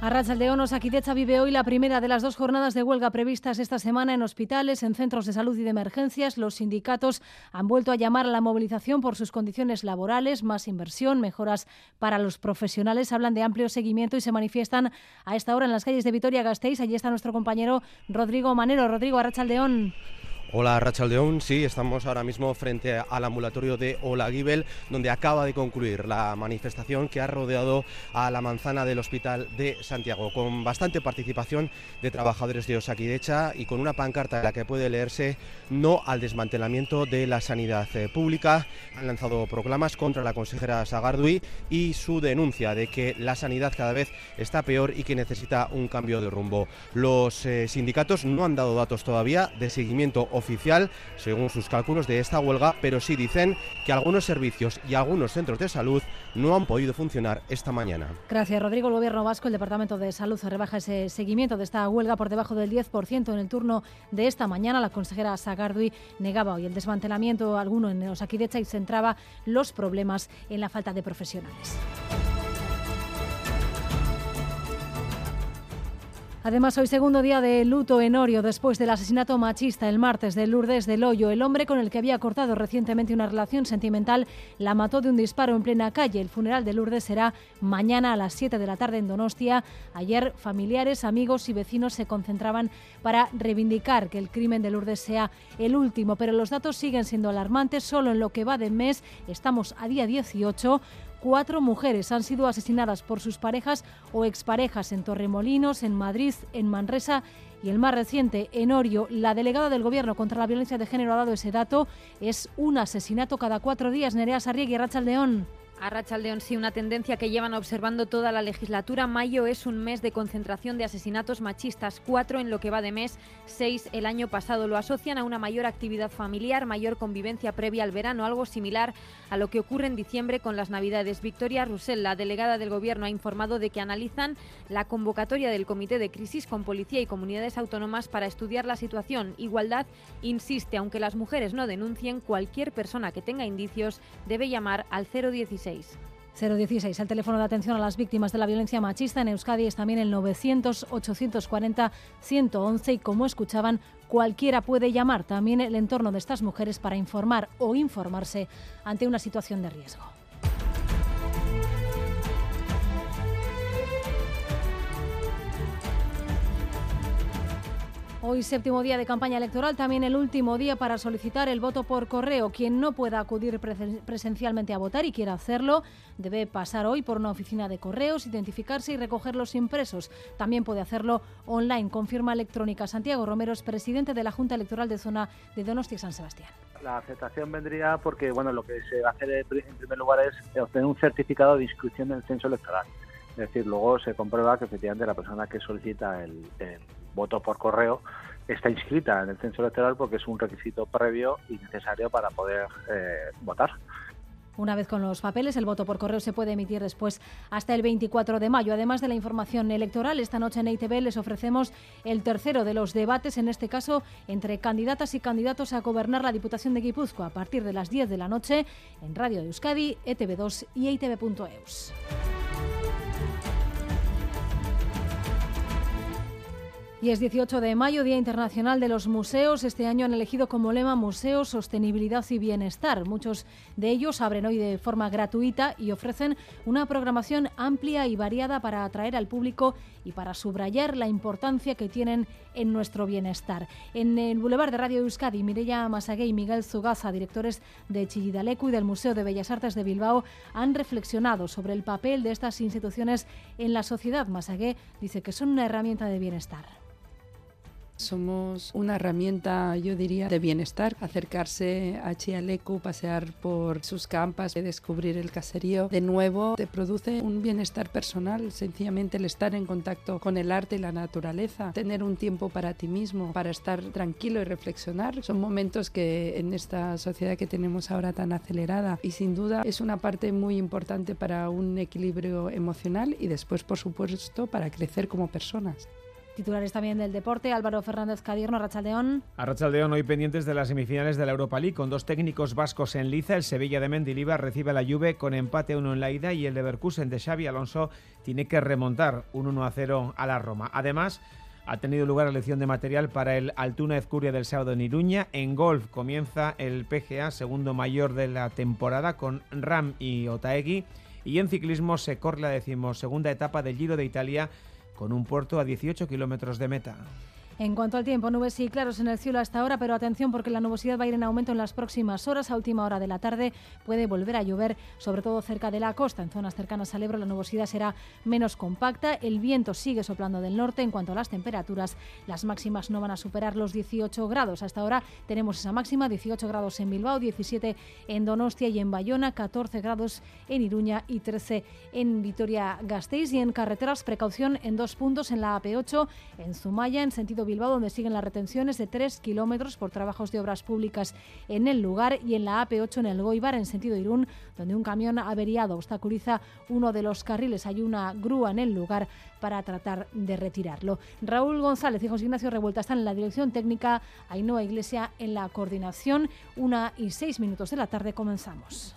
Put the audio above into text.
Arrachaldeón Osakidecha vive hoy la primera de las dos jornadas de huelga previstas esta semana en hospitales, en centros de salud y de emergencias. Los sindicatos han vuelto a llamar a la movilización por sus condiciones laborales, más inversión, mejoras para los profesionales. Hablan de amplio seguimiento y se manifiestan a esta hora en las calles de Vitoria-Gasteiz. Allí está nuestro compañero Rodrigo Manero. Rodrigo Arrachaldeón. Hola Rachaldeón, sí, estamos ahora mismo frente al ambulatorio de Olaguibel, donde acaba de concluir la manifestación que ha rodeado a la manzana del Hospital de Santiago, con bastante participación de trabajadores de Osakidecha y con una pancarta en la que puede leerse no al desmantelamiento de la sanidad eh, pública. Han lanzado proclamas contra la consejera Sagardui y su denuncia de que la sanidad cada vez está peor y que necesita un cambio de rumbo. Los eh, sindicatos no han dado datos todavía de seguimiento oficial, según sus cálculos de esta huelga, pero sí dicen que algunos servicios y algunos centros de salud no han podido funcionar esta mañana. Gracias, Rodrigo. El Gobierno vasco, el Departamento de Salud, rebaja ese seguimiento de esta huelga por debajo del 10% en el turno de esta mañana. La consejera Sagardui negaba hoy el desmantelamiento alguno en Osakidecha y centraba los problemas en la falta de profesionales. Además, hoy segundo día de luto en Orio después del asesinato machista el martes de Lourdes del Hoyo. El hombre con el que había cortado recientemente una relación sentimental la mató de un disparo en plena calle. El funeral de Lourdes será mañana a las 7 de la tarde en Donostia. Ayer familiares, amigos y vecinos se concentraban para reivindicar que el crimen de Lourdes sea el último, pero los datos siguen siendo alarmantes. Solo en lo que va de mes estamos a día 18 cuatro mujeres han sido asesinadas por sus parejas o exparejas en Torremolinos, en Madrid, en Manresa y el más reciente, en Orio. La delegada del Gobierno contra la violencia de género ha dado ese dato. Es un asesinato cada cuatro días. Nerea Sarriegui, Rachaldeón. A Rachaldeón, sí, una tendencia que llevan observando toda la legislatura. Mayo es un mes de concentración de asesinatos machistas, cuatro en lo que va de mes, seis el año pasado. Lo asocian a una mayor actividad familiar, mayor convivencia previa al verano, algo similar a lo que ocurre en diciembre con las Navidades. Victoria Rusell, la delegada del Gobierno, ha informado de que analizan la convocatoria del Comité de Crisis con Policía y comunidades autónomas para estudiar la situación. Igualdad insiste, aunque las mujeres no denuncien, cualquier persona que tenga indicios debe llamar al 016. 016, el teléfono de atención a las víctimas de la violencia machista en Euskadi es también el 900-840-111 y como escuchaban, cualquiera puede llamar también el entorno de estas mujeres para informar o informarse ante una situación de riesgo. Hoy séptimo día de campaña electoral, también el último día para solicitar el voto por correo. Quien no pueda acudir presencialmente a votar y quiera hacerlo, debe pasar hoy por una oficina de correos, identificarse y recoger los impresos. También puede hacerlo online, confirma Electrónica. Santiago Romero es presidente de la Junta Electoral de Zona de Donostia San Sebastián. La aceptación vendría porque bueno, lo que se va a hacer en primer lugar es obtener un certificado de inscripción en el censo electoral. Es decir, luego se comprueba que efectivamente la persona que solicita el voto por correo está inscrita en el censo electoral porque es un requisito previo y necesario para poder eh, votar. Una vez con los papeles, el voto por correo se puede emitir después hasta el 24 de mayo. Además de la información electoral, esta noche en ITV les ofrecemos el tercero de los debates, en este caso entre candidatas y candidatos a gobernar la Diputación de Guipúzcoa a partir de las 10 de la noche en Radio de Euskadi, ETV2 y ITV.eus. Y es 18 de mayo, Día Internacional de los Museos. Este año han elegido como lema Museo, Sostenibilidad y Bienestar. Muchos de ellos abren hoy de forma gratuita y ofrecen una programación amplia y variada para atraer al público y para subrayar la importancia que tienen en nuestro bienestar. En el Boulevard de Radio Euskadi, Mireia Masagué y Miguel Zugaza, directores de Chillidalecu y del Museo de Bellas Artes de Bilbao, han reflexionado sobre el papel de estas instituciones en la sociedad. Masagué dice que son una herramienta de bienestar. Somos una herramienta, yo diría, de bienestar. Acercarse a Chialecu, pasear por sus campas, descubrir el caserío, de nuevo te produce un bienestar personal. Sencillamente el estar en contacto con el arte y la naturaleza, tener un tiempo para ti mismo, para estar tranquilo y reflexionar. Son momentos que en esta sociedad que tenemos ahora tan acelerada y sin duda es una parte muy importante para un equilibrio emocional y después, por supuesto, para crecer como personas. Titulares también del deporte, Álvaro Fernández Cadierno, Rachaldeón. A hoy pendientes de las semifinales de la Europa League con dos técnicos vascos en liza. El Sevilla de Mendilibar recibe a la Juve con empate 1 en la ida y el Leverkusen de Xavi Alonso tiene que remontar un 1 a 0 a la Roma. Además, ha tenido lugar la elección de material para el Altuna Ezcuria del sábado en Iruña. En golf comienza el PGA, segundo mayor de la temporada, con Ram y Otaegui. Y en ciclismo se corre la decimosegunda etapa del Giro de Italia con un puerto a 18 kilómetros de meta. En cuanto al tiempo, nubes y claros en el cielo hasta ahora, pero atención porque la nubosidad va a ir en aumento en las próximas horas. A última hora de la tarde puede volver a llover, sobre todo cerca de la costa. En zonas cercanas al Ebro la nubosidad será menos compacta. El viento sigue soplando del norte. En cuanto a las temperaturas, las máximas no van a superar los 18 grados. Hasta ahora tenemos esa máxima, 18 grados en Bilbao, 17 en Donostia y en Bayona, 14 grados en Iruña y 13 en Vitoria-Gasteiz. Y en carreteras, precaución en dos puntos en la AP8, en Zumaya, en sentido Bilbao, donde siguen las retenciones de 3 kilómetros por trabajos de obras públicas en el lugar, y en la AP8 en el Goibar, en sentido Irún, donde un camión averiado obstaculiza uno de los carriles. Hay una grúa en el lugar para tratar de retirarlo. Raúl González y José Ignacio Revuelta están en la dirección técnica, Ainhoa Iglesia en la coordinación. Una y seis minutos de la tarde comenzamos.